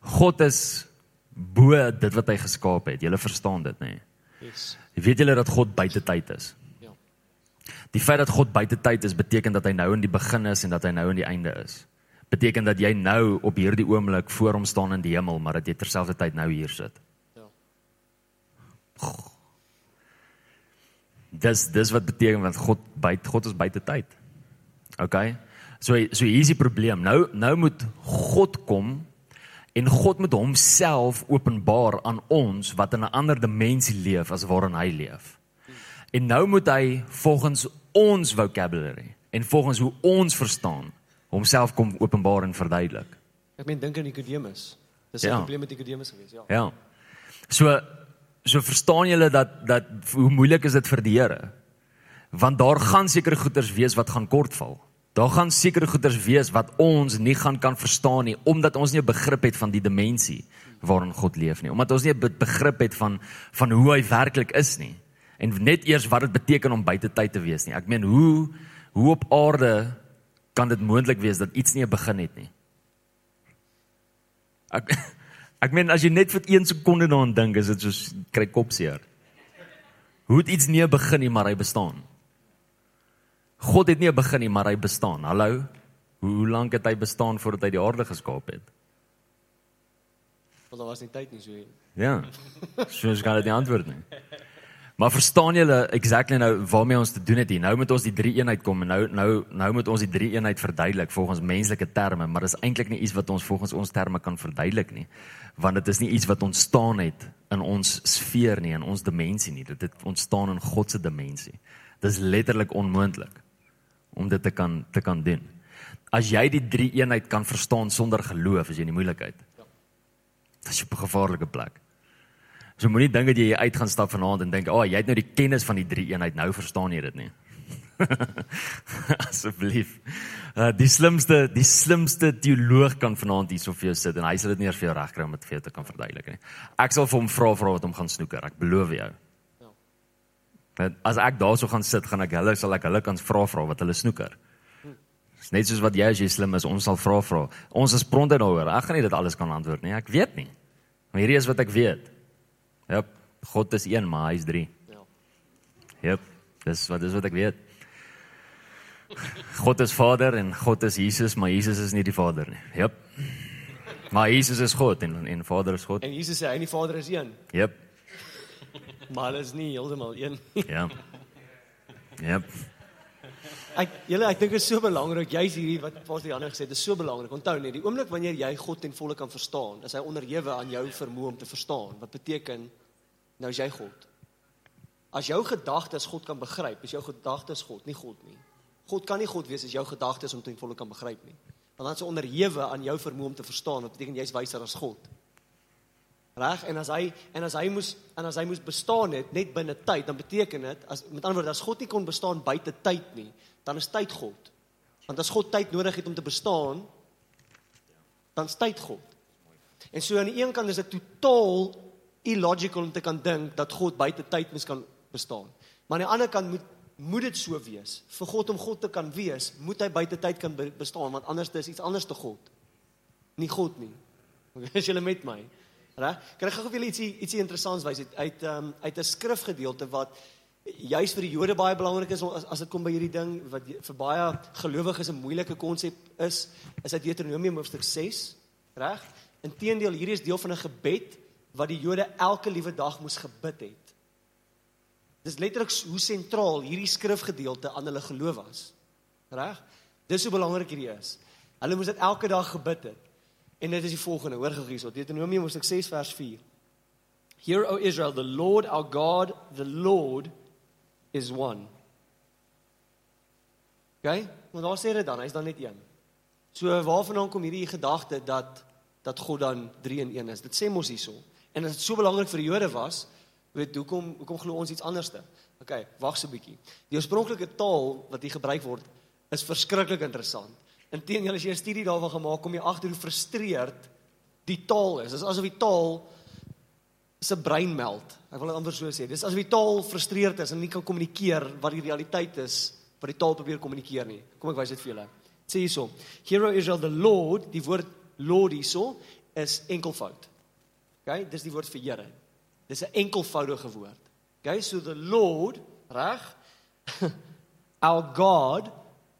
God is bo dit wat hy geskaap het. Julle verstaan dit nê? Nee? Yes. Weet julle dat God buite tyd is? Ja. Die feit dat God buite tyd is beteken dat hy nou in die begin is en dat hy nou in die einde is. Beteken dat jy nou op hierdie oomblik voor hom staan in die hemel, maar dat jy terselfdertyd nou hier sit. Dis dis wat beteken want God byt God is buite tyd. OK. So so hier is die probleem. Nou nou moet God kom en God moet homself openbaar aan ons wat in 'n ander dimensie leef as waarin hy leef. En nou moet hy volgens ons vocabulary en volgens hoe ons verstaan homself kom openbaar en verduidelik. Ek meen dink aan Nikodemus. Dis 'n ja. probleem met Nikodemus gewees, ja. Ja. So So verstaan julle dat dat hoe moeilik is dit vir die Here? Want daar gaan sekere goeders wees wat gaan kortval. Daar gaan sekere goeders wees wat ons nie gaan kan verstaan nie omdat ons nie 'n begrip het van die dimensie waarin God leef nie. Omdat ons nie 'n begrip het van van hoe hy werklik is nie. En net eers wat dit beteken om buite tyd te wees nie. Ek meen hoe hoe op aarde kan dit moontlik wees dat iets nie 'n begin het nie? Ek Ek meen as jy net vir 1 sekonde daaraan dink, is dit soos kry kopseer. Hoe het iets nie begin nie, maar hy bestaan. God het nie 'n begin nie, maar hy bestaan. Hallo. Hoe, hoe lank het hy bestaan voordat hy die aarde geskaap het? Want daar was nie tyd nie so. Ja. Soos gaan dit nie antwoord nie. Maar verstaan julle exactly nou waarmee ons te doen het hier? Nou moet ons die drie eenheid kom en nou nou nou moet ons die drie eenheid verduidelik volgens menslike terme, maar dis eintlik nie iets wat ons volgens ons terme kan verduidelik nie. Want dit is nie iets wat ontstaan het in ons sfeer nie, in ons dimensie nie. Dit het ontstaan in God se dimensie. Dis letterlik onmoontlik om dit te kan te kan doen. As jy die drie eenheid kan verstaan sonder geloof, is jy in die moeilikheid. Dit is 'n gevaarlike plek. So moenie dink dat jy uit gaan stap vanaand en dink, "Ag, oh, jy het nou die kennis van die drie eenheid, nou verstaan jy dit nie." Asseblief. Uh, die slimste die slimste teoloog kan vanaand hier so vir jou sit en hy sal dit nie eers vir jou regkry om dit vir jou te kan verduidelik nie. Ek sal vir hom vra vra wat hom gaan snoeker. Ek beloof jou. Ja. Want as ek daarso gaan sit, gaan ek hulle sal ek hulle kan vra vra wat hulle snoeker. Dis net soos wat jy as jy slim is, ons sal vra vra. Ons is pronde daaroor. Ek gaan nie dit alles kan antwoord nie. Ek weet nie. Maar hierdie is wat ek weet. Ja, God is een, maar hy is 3. Ja. Ja, dis wat dis wat ek weet. God is Vader en God is Jesus, maar Jesus is nie die Vader nie. Jep. Maar Jesus is God en en Vader is God. En Jesus sê hy en die Vader is een, Jep. maar hulle is nie heeltemal een nie. Ja. Jep. Ek julle ek dink dit is so belangrik jy's hierdie wat Pastor Janne gesê het, dit is so belangrik. Onthou net, die oomblik wanneer jy God ten volle kan verstaan, is hy onderhewe aan jou vermoë om te verstaan. Wat beteken nou is jy God? As jou gedagtes God kan begryp, is jou gedagtes God, nie God nie. God kan nie God wees as jou gedagtes om ten volle kan begryp nie. Want dan is hy onderhewe aan jou vermoë om te verstaan. Wat beteken jy's wyser as God? Reg? En as hy en as hy moes en as hy moes bestaan het net binne tyd, dan beteken dit as met ander woorde as God nie kon bestaan buite tyd nie, dan is tyd God. Want as God tyd nodig het om te bestaan, dan is tyd God. En so aan die een kant is dit totaal illogical om te kan dink dat God buite tyd mens kan bestaan. Maar aan die ander kant moet moet dit so wees. Vir God om God te kan wees, moet hy buite tyd kan be- bestaan want anders is iets anders te God. Nie God nie. Is julle met my? Reg? Kan ek gou vir julle ietsie ietsie interessants wys uit uit um, uit 'n skrifgedeelte wat juis vir die Jode baie belangrik is as as dit kom by hierdie ding wat vir baie gelowiges 'n moeilike konsep is, is uit Deuteronomium hoofstuk 6, reg? Inteendeel, hierdie is deel van 'n gebed wat die Jode elke liewe dag moes gebid het. Dis letterlik hoe sentraal hierdie skrifgedeelte aan hulle geloof was. Reg? Dis hoe belangrik hierdie is. Hulle moes dit elke dag gebid het. En dit is die volgende, hoor gou hierso, Deuteronomium hoofstuk 6 vers 4. Hear O Israel, the Lord our God, the Lord is one. Okay? Want daar sê dit dan, hy's dan net een. So waarvandaan kom hierdie gedagte dat dat God dan 3 in 1 is? Dit sê mos hierso. En dit so belangrik vir die Jode was, weet hoekom hoekom glo ons iets anderste? Okay, wag so 'n bietjie. Die oorspronklike taal wat hier gebruik word is verskriklik interessant. Inteendeel as jy 'n studie daarvan gemaak kom jy agter hoe frustreerd die taal is. Dit is asof die taal se brein meld. Ek wil dit amper so sê. Dis asof die taal frustreerd is en nie kan kommunikeer wat die realiteit is wat die taal probeer kommunikeer nie. Kom ek wys dit vir julle. Sê hierso. Hero Israel the Lord, die woord Lord hierso is enkelvoud. Okay, dis die woord vir Here. Dis 'n enkelvoudige woord. Okay, so the Lord, reg? Our God,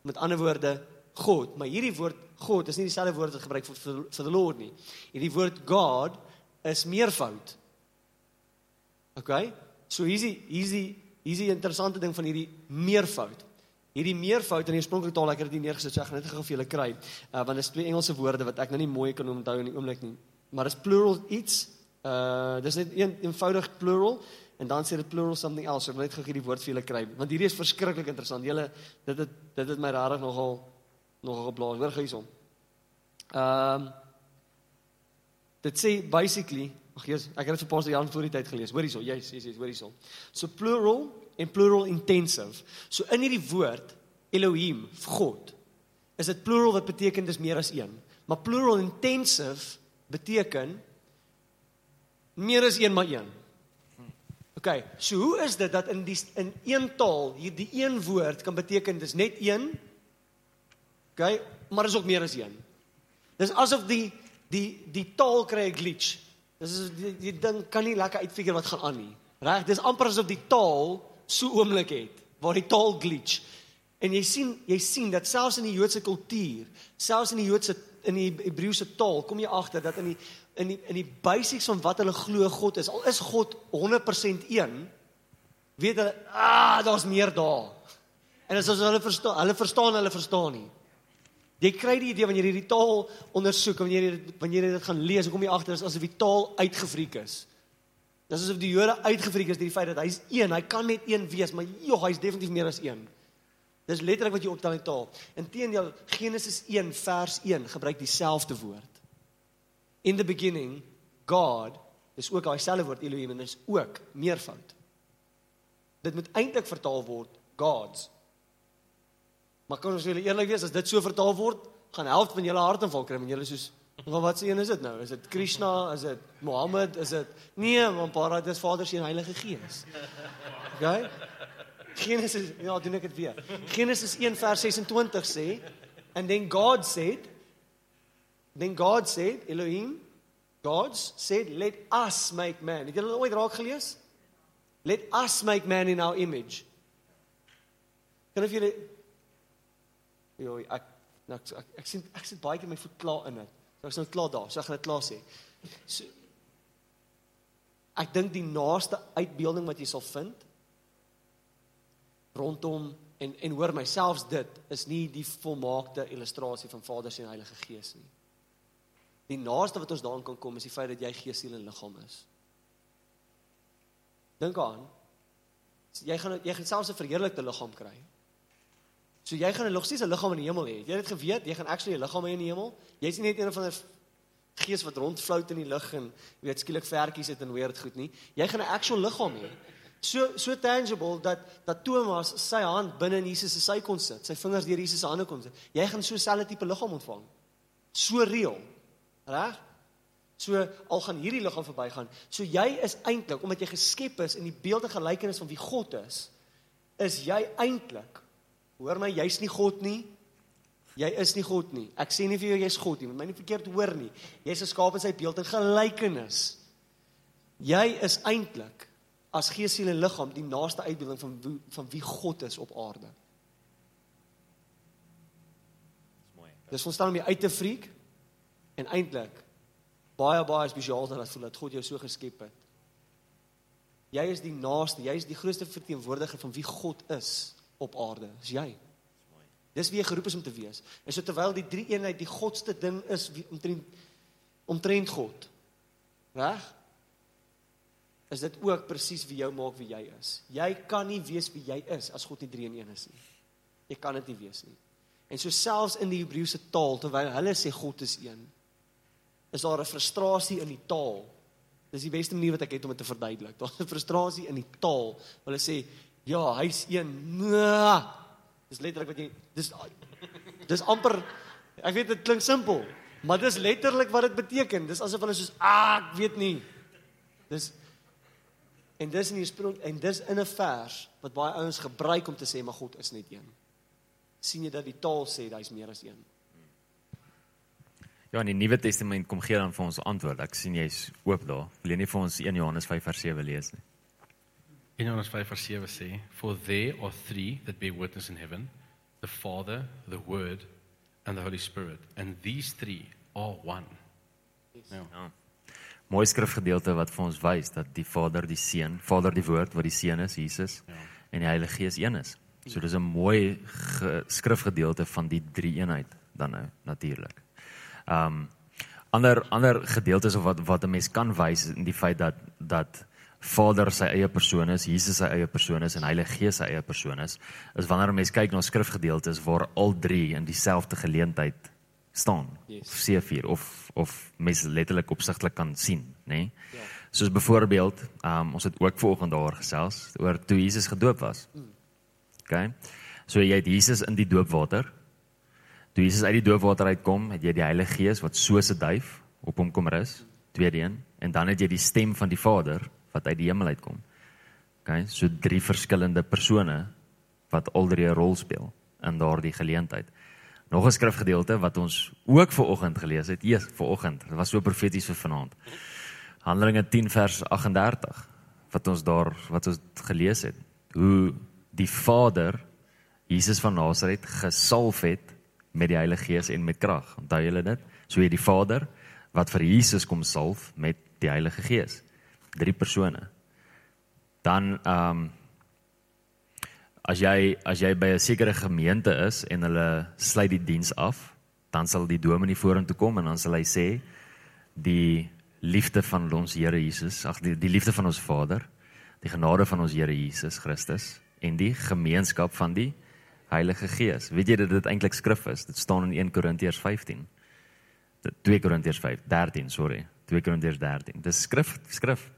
met ander woorde God, maar hierdie woord God is nie dieselfde woord wat gebruik vir vir, the Lord nie. Hierdie woord God is meervoud. Okay? So hier's die hier's die hier's die interessante ding van hierdie meervoud. Hierdie meervoud in die oorspronklike taal, ek het dit neergesit, so ek gaan net gou vir julle kry. Uh want dit is twee Engelse woorde wat ek nou nie mooi kan onthou in die oomblik nie. Maar dit is plural iets. Uh dis net een eenvoudig plural en dan sê dit plural something else. Ek wil net gou hierdie woord vir julle kry want hierdie is verskriklik interessant. Julle dit het dit het my regtig nogal nogal geblaas. Hoor gou hierson. Ehm um, dit sê basically, ag Jesus, ek het dit vir Pastor Jan voor die tyd gelees. Hoor hierso, yes, yes, yes, hoor hierso. So plural en plural intensive. So in hierdie woord Elohim, God, is dit plural wat beteken dis meer as een. Maar plural intensive beteken meer as een maar een. OK, so hoe is dit dat in die in een taal hierdie een woord kan beteken dis net een? OK, maar is ook meer as een. Dis asof die die die taal kry 'n glitch. Dis is die, die ding kan nie lekker uitfigure wat gaan aan nie. Reg, dis amper asof die taal so oomblik het waar die taal glitch. En jy sien jy sien dat selfs in die Joodse kultuur, selfs in die Joodse in die Hebreëse taal kom jy agter dat in die in die in die basics van wat hulle glo God is, al is God 100% een, weet hulle, ah, daar's meer daar. En as hulle verstaan, hulle verstaan, hulle verstaan nie. Jy kry die idee wanneer jy hierdie taal ondersoek, wanneer jy wanneer jy dit gaan lees, kom jy agter is asof die taal uitgevriek is. Dis asof die Jode uitgevriek is deur die feit dat hy's een, hy kan net een wees, maar joh, hy's definitief meer as een. Dis letterlik wat jy optel in taal. Inteendeel, Genesis 1 vers 1 gebruik dieselfde woord. In the beginning, God is ook daai selfde woord Elohim en is ook meervoud. Dit moet eintlik vertaal word gods. Maar kan ons julle eerlik wees as dit so vertaal word, gaan helfte van julle hartaanval kry en julle soos Maar wat se een is dit nou? Is dit Krishna? Is dit Mohammed? Is dit Nee, want para dis Vader, Seun, Heilige Gees. OK? Genesis ja, doen ek dit weer. Genesis 1 vers 26 sê and then God said then God said Elohim God said let us make man. Het julle ooit raak gelees? Let us make man in our image. Kan of julle Jo, ek nou, ek, ek, ek sien ek sit baie keer my voet klaar in dit. So ek's nou klaar daar. So ek gaan dit klaar sê. So ek dink die naaste uitbeelding wat jy sal vind rondom en en hoor myself dit is nie die volmaakte illustrasie van Vader se Heilige Gees nie. Die naaste wat ons daaraan kan kom is die feit dat jy gees, siel en liggaam is. Dink aan. Jy gaan jy gaan selfs 'n verheerlikte liggaam kry. So jy gaan 'n logiese liggaam in die hemel hê. Jy het dit geweet, jy gaan actually 'n liggaam hê in die hemel. Jy's nie net een van 'n gees wat rondflout in die lug en weet skielik vertjies het en hoe dit goed nie. Jy gaan 'n actual liggaam hê. So so tangible dat dat Thomas sy hand binne in Jesus se sy kon sit, sy vingers deur Jesus se hande kon sit. Jy gaan so 'n selfde tipe liggaam ontvang. So reël. Reg? So al gaan hierdie liggaam verbygaan. So jy is eintlik omdat jy geskep is in die beeld en gelykenis van wie God is, is jy eintlik Hoor my, jy's nie God nie. Jy is nie God nie. Ek sê nie vir jou jy's God nie. Moet my nie verkeerd hoor nie. Jy's 'n skaap in sy beeld en gelykenis. Jy is eintlik as gees, siel en liggaam die naaste uitbeelding van wie, van wie God is op aarde. Dis mooi. Dis ons staan om jy uit te freak en eintlik baie baie spesiaal dat voel dat God jou so geskep het. Jy is die naaste, jy is die grootste verteenwoordiger van wie God is op aarde. Dis jy. Dis wie jy geroep is om te wees. En so terwyl die drie eenheid die godste ding is omtrent omtrent God. Reg? Is dit ook presies wie jou maak wie jy is. Jy kan nie wees wie jy is as God nie drie in een is nie. Jy kan dit nie wees nie. En so selfs in die Hebreëse taal terwyl hulle sê God is een, is daar 'n frustrasie in die taal. Dis die beste manier wat ek het om dit te verduidelik. Daar's 'n frustrasie in die taal. Hulle sê Ja, hy's een. Nee. Dis letterlik wat jy dis dis amper ek weet dit klink simpel, maar dis letterlik wat dit beteken. Dis asof hulle soos ah, ek weet nie. Dis en dis in die sprong en dis in 'n vers wat baie ouens gebruik om te sê maar God is net een. sien jy dat die taal sê hy's meer as een? Ja, in die Nuwe Testament kom gee dan vir ons antwoord. Ek sien jy's oop daar. Wil jy nie vir ons 1 Johannes 5 vers 7 lees nie? In Johannes 5 vers 7 sê, "For there are three that bear witness in heaven, the Father, the Word, and the Holy Spirit, and these three are one." Ja. ja. Mooi skrifgedeelte wat vir ons wys dat die Vader, die Seun, Vader die Woord wat die Seun is, Jesus, ja. en die Heilige Gees een is. So dis 'n mooi skrifgedeelte van die drie eenheid dan nou natuurlik. Um ander ander gedeeltes of wat wat 'n mens kan wys in die feit dat dat Vader sy eie persoon is, Jesus sy eie persoon is en Heilige Gees sy eie persoon is, is wanneer 'n mens kyk na skrifgedeeltes waar al drie in dieselfde geleentheid staan. Yes. C4 of of mens letterlik opsigtelik kan sien, nê? Nee? Ja. Soos byvoorbeeld, um, ons het ook vanoggend daar gesels oor toe Jesus gedoop was. Mm. OK. So jy het Jesus in die doopwater. Toe Jesus uit die doopwater uitkom, het jy die Heilige Gees wat soos 'n duif op hom kom rus, tweede een, en dan het jy die stem van die Vader wat uit die hemel uitkom. OK, so drie verskillende persone wat al drie 'n rol speel in daardie geleentheid. Nog 'n skrifgedeelte wat ons ook ver oggend gelees het, eers ver oggend. Dit was so profeties vir vanaand. Handelinge 10 vers 38 wat ons daar wat ons gelees het. Hoe die Vader Jesus van Nasaret gesalf het met die Heilige Gees en met krag. Onthou julle dit? So hy die Vader wat vir Jesus kom salf met die Heilige Gees drie persone. Dan ehm um, as jy as jy by 'n sekere gemeente is en hulle sluit die diens af, dan sal die dominee vorentoe kom en dan sal hy sê die liefde van ons Here Jesus, ag die, die liefde van ons Vader, die genade van ons Here Jesus Christus en die gemeenskap van die Heilige Gees. Weet jy dat dit eintlik skrif is? Dit staan in 1 Korintiërs 15. 2 Korintiërs 5, 13, sorry. 2 Korintiërs 13. Dis skrif, skrif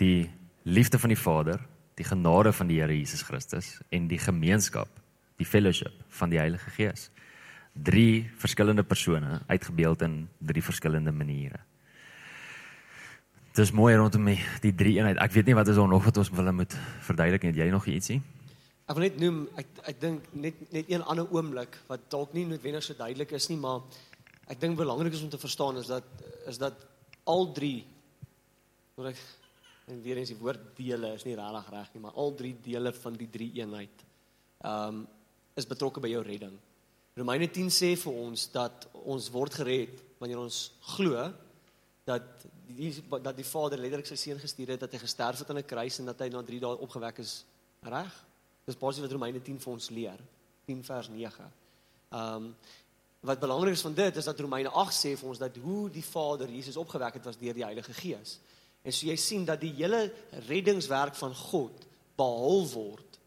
die liefde van die Vader, die genade van die Here Jesus Christus en die gemeenskap die fellowship van die Heilige Gees. Drie verskillende persone uitgebeeld in drie verskillende maniere. Dis mooi rondom die, die drie eenheid. Ek weet nie wat is nog wat ons wil moet verduidelik nie. Het jy nog ietsie? Ek wil net noem ek ek dink net net een ander oomblik wat dalk nie noodwendig so duidelik is nie, maar ek dink belangrik is om te verstaan is dat is dat al drie wat ek en weer eens die woord dele is nie regtig reg nie, maar al drie dele van die drie eenheid ehm um, is betrokke by jou redding. Romeine 10 sê vir ons dat ons word gered wanneer ons glo dat die dat die Vader letterlik sy seun gestuur het dat hy gesterf het aan 'n kruis en dat hy na 3 dae opgewek is. Reg? Dis basies wat Romeine 10 vir ons leer. 10 vers 9. Ehm um, wat belangrik is van dit is dat Romeine 8 sê vir ons dat hoe die Vader Jesus opgewek het was deur die Heilige Gees. En so jy sien dat die hele reddingswerk van God behul word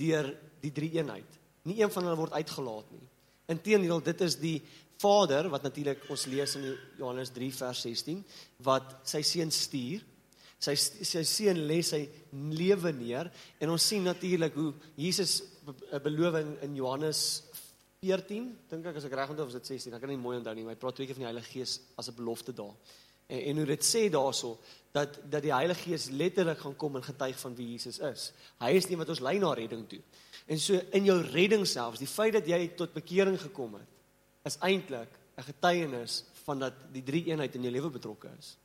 deur die drie eenheid. Nie een van hulle word uitgelaat nie. Inteendeel, dit is die Vader wat natuurlik ons lees in Johannes 3 vers 16 wat sy seun stuur. Sy sy seun lê sy lewe neer en ons sien natuurlik hoe Jesus beloof in, in Johannes 14, dink ek as ek reg onthou of dit 16, ek kan nie mooi onthou nie, maar hy praat twee keer van die Heilige Gees as 'n belofte daar. En, en hoe dit sê daarso dat dat die Heilige Gees letterlik gaan kom en getuig van wie Jesus is. Hy is nie wat ons lei na redding toe. En so in jou redding selfs, die feit dat jy tot bekering gekom het, is eintlik 'n getuienis van dat die drie eenheid in jou lewe betrokke is.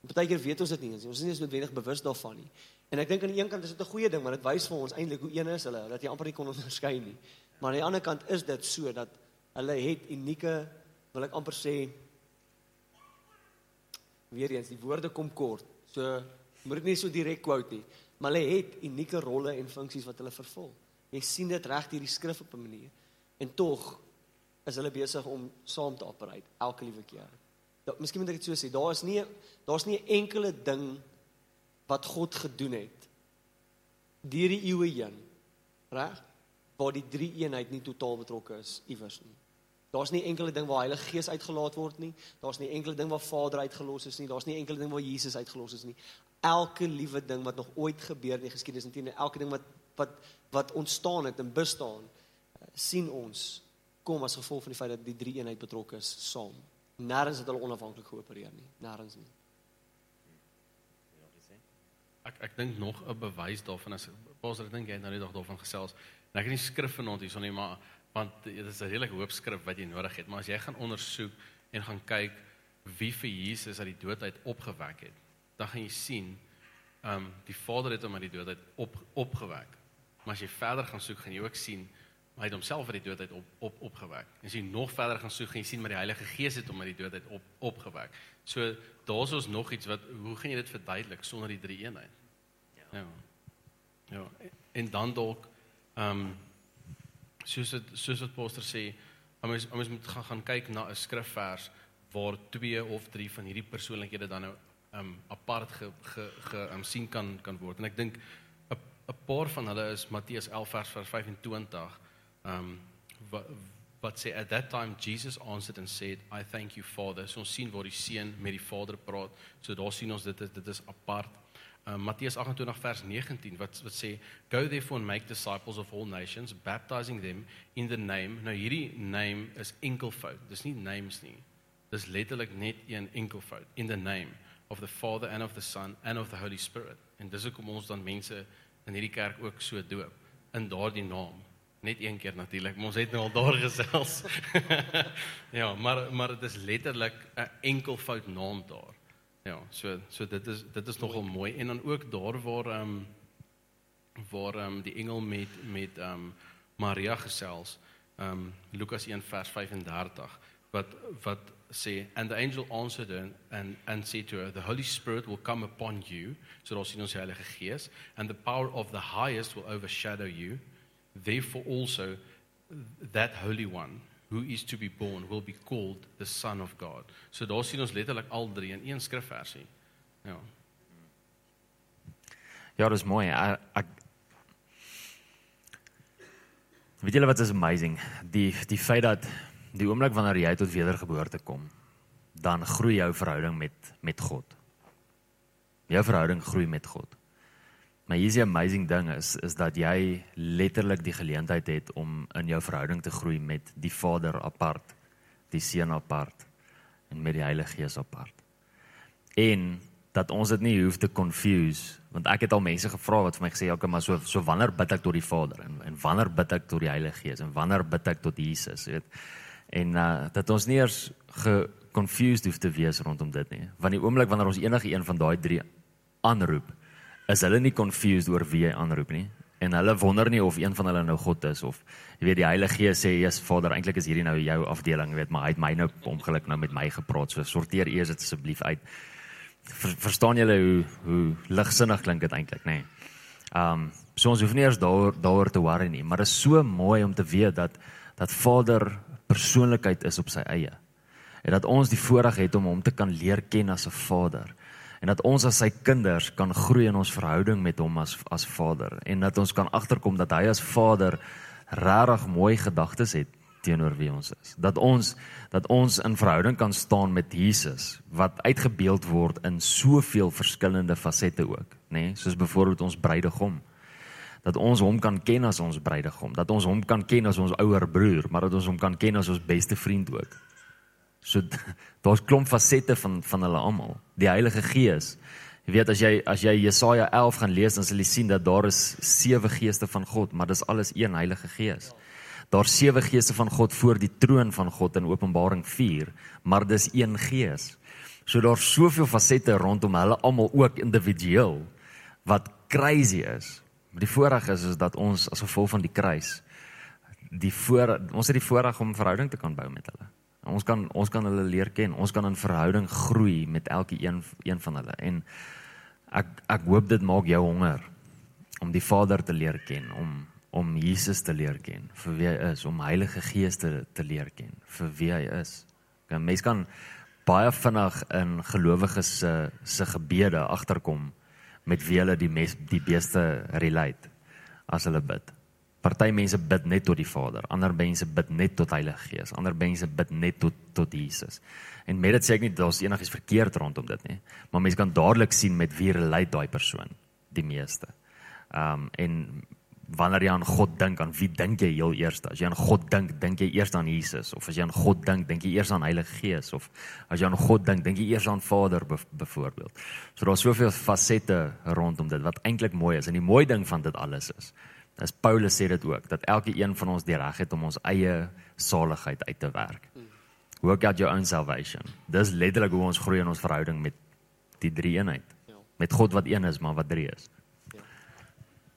En partykeer weet ons dit nie eens. Ons is nie eens noodwendig bewus daarvan nie. En ek dink aan die een kant is dit 'n goeie ding, want dit wys vir ons eintlik hoe een is hulle, dat jy amper nie kon onderskei nie. Maar aan die ander kant is dit so dat hulle het unieke, wil ek amper sê, weer eens die woorde kom kort. So moet dit nie so direk quote nie, maar hulle het unieke rolle en funksies wat hulle vervul. Jy sien dit reg hierdie skrif op 'n manier. En tog is hulle besig om saam te operate elke liewe keer. Da, miskien moet ek dit so sê, daar is nie daar's nie 'n enkele ding wat God gedoen het deur die eeue heen, reg? Waar die drie eenheid nie totaal betrokke is iewers nie. Daar's nie enkele ding waar Heilige Gees uitgelaat word nie. Daar's nie enkele ding waar Vader uitgelos is nie. Daar's nie enkele ding waar Jesus uitgelos is nie. Elke liewe ding wat nog ooit gebeur in die geskiedenis en teen elke ding wat wat wat ontstaan het en bestaan, sien ons kom as gevolg van die feit dat die drie eenheid betrokke is saam. Nêrens het hulle onafhanklik geopereer nie, nêrens nie. Ek ek dink nog 'n bewys daarvan is Pastor, ek dink jy het nou net daarvan gesels. Ek het nie skrif vanaand hierson nie, maar want dit is 'n redelike hoop skrif wat jy nodig het, maar as jy gaan ondersoek en gaan kyk wie vir Jesus uit die dood uit opgewek het, dan gaan jy sien ehm um, die Vader het hom uit die dood uit op opgewek. Maar as jy verder gaan soek, gaan jy ook sien hy het homself uit die dood uit op op opgewek. En as jy nog verder gaan soek, gaan jy sien maar die Heilige Gees het hom uit die dood uit op opgewek. So daar's ons nog iets wat hoe gaan jy dit verduidelik sonder die drie eenheid? Ja. Ja. ja. En dan dalk ehm um, soos dit soos wat Pastor sê, ons ons moet gaan gaan kyk na 'n skrifvers waar twee of drie van hierdie persoonlikhede dan nou um, apart ge ge, ge um, sien kan kan word. En ek dink 'n 'n paar van hulle is Matteus 11 vers 25 um wat wat sê at that time Jesus answered and said I thank you Father. So ons sien waar die seun met die Vader praat. So daar sien ons dit is dit is apart. Um Matteus 28 vers 19 wat wat sê go therefore and make disciples of all nations baptizing them in the name. Nou hierdie name is enkelvoud. Dis nie names nie. Dis letterlik net een enkelvoud in the name of the Father and of the Son and of the Holy Spirit. En dis hoekom ons dan mense in hierdie kerk ook so doop in daardie naam net een keer natuurlik. Ons het nou al daar gesels. ja, maar maar dit is letterlik 'n enkelvoud naam daar. Ja, so so dit is dit is nogal mooi. en dan ook daar waar ehm um, waar ehm um, die engel met met ehm um, Maria gesels. Ehm um, Lukas 1 vers 35 wat wat sê and the angel answered her and and said to her the holy spirit will come upon you so daar sien ons die Heilige Gees and the power of the highest will overshadow you. Therefore also that holy one who is to be born will be called the son of God. So daar sien ons letterlik al drie in een skrifversie. Ja. Ja, dis mooi. Ek, ek Weet julle wat is amazing? Die die feit dat die oomblik wanneer jy tot wedergeboorte kom, dan groei jou verhouding met met God. Jou verhouding groei met God. Maar hier's die amazing ding is is dat jy letterlik die geleentheid het om in jou verhouding te groei met die Vader apart, die Seun apart en met die Heilige Gees apart. En dat ons dit nie hoef te confuse want ek het al mense gevra wat vir my gesê okay maar so so wanneer bid ek tot die Vader? En en wanneer bid ek tot die Heilige Gees? En wanneer bid ek tot Jesus? Weet? En uh, dat ons nie eers confused hoef te wees rondom dit nie. Want die oomblik wanneer ons enige een van daai drie aanroep is hulle nie confused oor wie hy aanroep nie en hulle wonder nie of een van hulle nou God is of jy weet die Heilige Gees sê Jesus Vader eintlik is hierdie nou jou afdeling jy weet maar hy het my nou ongeluk nou met my gepraat so sorteer eers dit asseblief uit ver, verstaan julle hoe hoe ligsinnig klink dit eintlik, nê? Nee. Um so ons hoef nie eers daar daaroor te worry nie, maar dit is so mooi om te weet dat dat Vader persoonlikheid is op sy eie. En dat ons die voorreg het om hom te kan leer ken as 'n Vader. En dat ons as sy kinders kan groei in ons verhouding met hom as as Vader en dat ons kan agterkom dat hy as Vader regtig mooi gedagtes het teenoor wie ons is. Dat ons dat ons in verhouding kan staan met Jesus wat uitgebeeld word in soveel verskillende fasette ook, nê? Nee? Soos byvoorbeeld ons bruidegom. Dat ons hom kan ken as ons bruidegom, dat ons hom kan ken as ons ouer broer, maar dat ons hom kan ken as ons beste vriend ook. So daar's klomp fasette van van hulle almal. Die Heilige Gees. Jy weet as jy as jy Jesaja 11 gaan lees dan sal jy sien dat daar is sewe geeste van God, maar dis alles een Heilige Gees. Daar sewe geeste van God voor die troon van God in Openbaring 4, maar dis een gees. So daar's soveel fasette rondom hulle almal ook individueel wat crazy is. Maar die voorreg is is dat ons as gevolg van die kruis die voor ons het die voorreg om verhouding te kan bou met hulle. Ons kan ons kan hulle leer ken. Ons kan in verhouding groei met elke een een van hulle. En ek ek hoop dit maak jou honger om die Vader te leer ken, om om Jesus te leer ken vir wie hy is, om Heilige Gees te, te leer ken vir wie hy is. 'n Mens kan baie vinnig in gelowiges se se gebede agterkom met wie hulle die mes, die beste relate as hulle bid. Party mense bid net tot die Vader, ander mense bid net tot Heilige Gees, ander mense bid net tot tot Jesus. En met dit sê ek nie daar's enigiets verkeerd rondom dit nie, maar mense kan dadelik sien met wie relate daai persoon die meeste. Ehm um, en wanneer jy aan God dink, aan wie dink jy heel eers? As jy aan God dink, dink jy eers aan Jesus of as jy aan God dink, dink jy eers aan Heilige Gees of as jy aan God dink, dink jy eers aan Vader byvoorbeeld. So daar's soveel fasette rondom dit wat eintlik mooi is en die mooi ding van dit alles is. Dis Paulus sê dit ook dat elke een van ons die reg het om ons eie saligheid uit te werk. Work out your own salvation. Dis letterlik hoe ons groei in ons verhouding met die drie eenheid. Ja. Met God wat een is, maar wat drie is.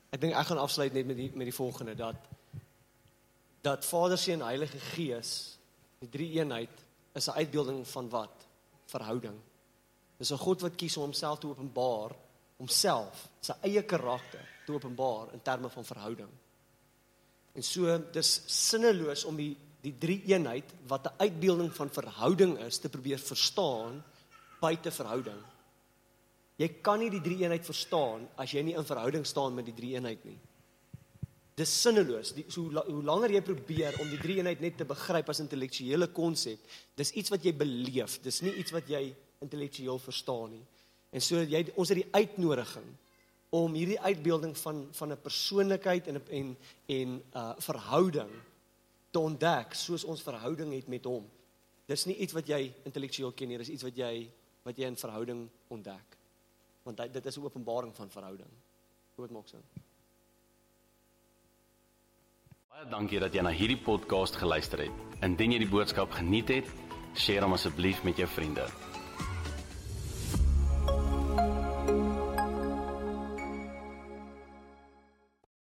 Ek dink ek gaan afsluit net met die met die volgende dat dat Vader, Seun en Heilige Gees, die drie eenheid is 'n uitbeelding van wat? Verhouding. Dis 'n God wat kies om homself te openbaar, homself, sy eie karakter te openbaar in terme van verhouding. En so dis sinneloos om die die drie eenheid wat 'n uitbeelding van verhouding is te probeer verstaan buite verhouding. Jy kan nie die drie eenheid verstaan as jy nie in verhouding staan met die drie eenheid nie. Dis sinneloos. Die so hoe langer jy probeer om die drie eenheid net te begryp as intellektuele konsep, dis iets wat jy beleef. Dis nie iets wat jy intellektueel verstaan nie. En so jy ons het die uitnodiging om hierdie uitbeelding van van 'n persoonlikheid en en en 'n uh, verhouding te ontdek soos ons verhouding het met hom. Dis nie iets wat jy intellektueel ken nie, dis iets wat jy wat jy in verhouding ontdek want dit is 'n openbaring van verhouding. Hoe dit maak sin. Baie dankie dat jy na hierdie podcast geluister het. Indien jy die boodskap geniet het, deel hom asseblief met jou vriende.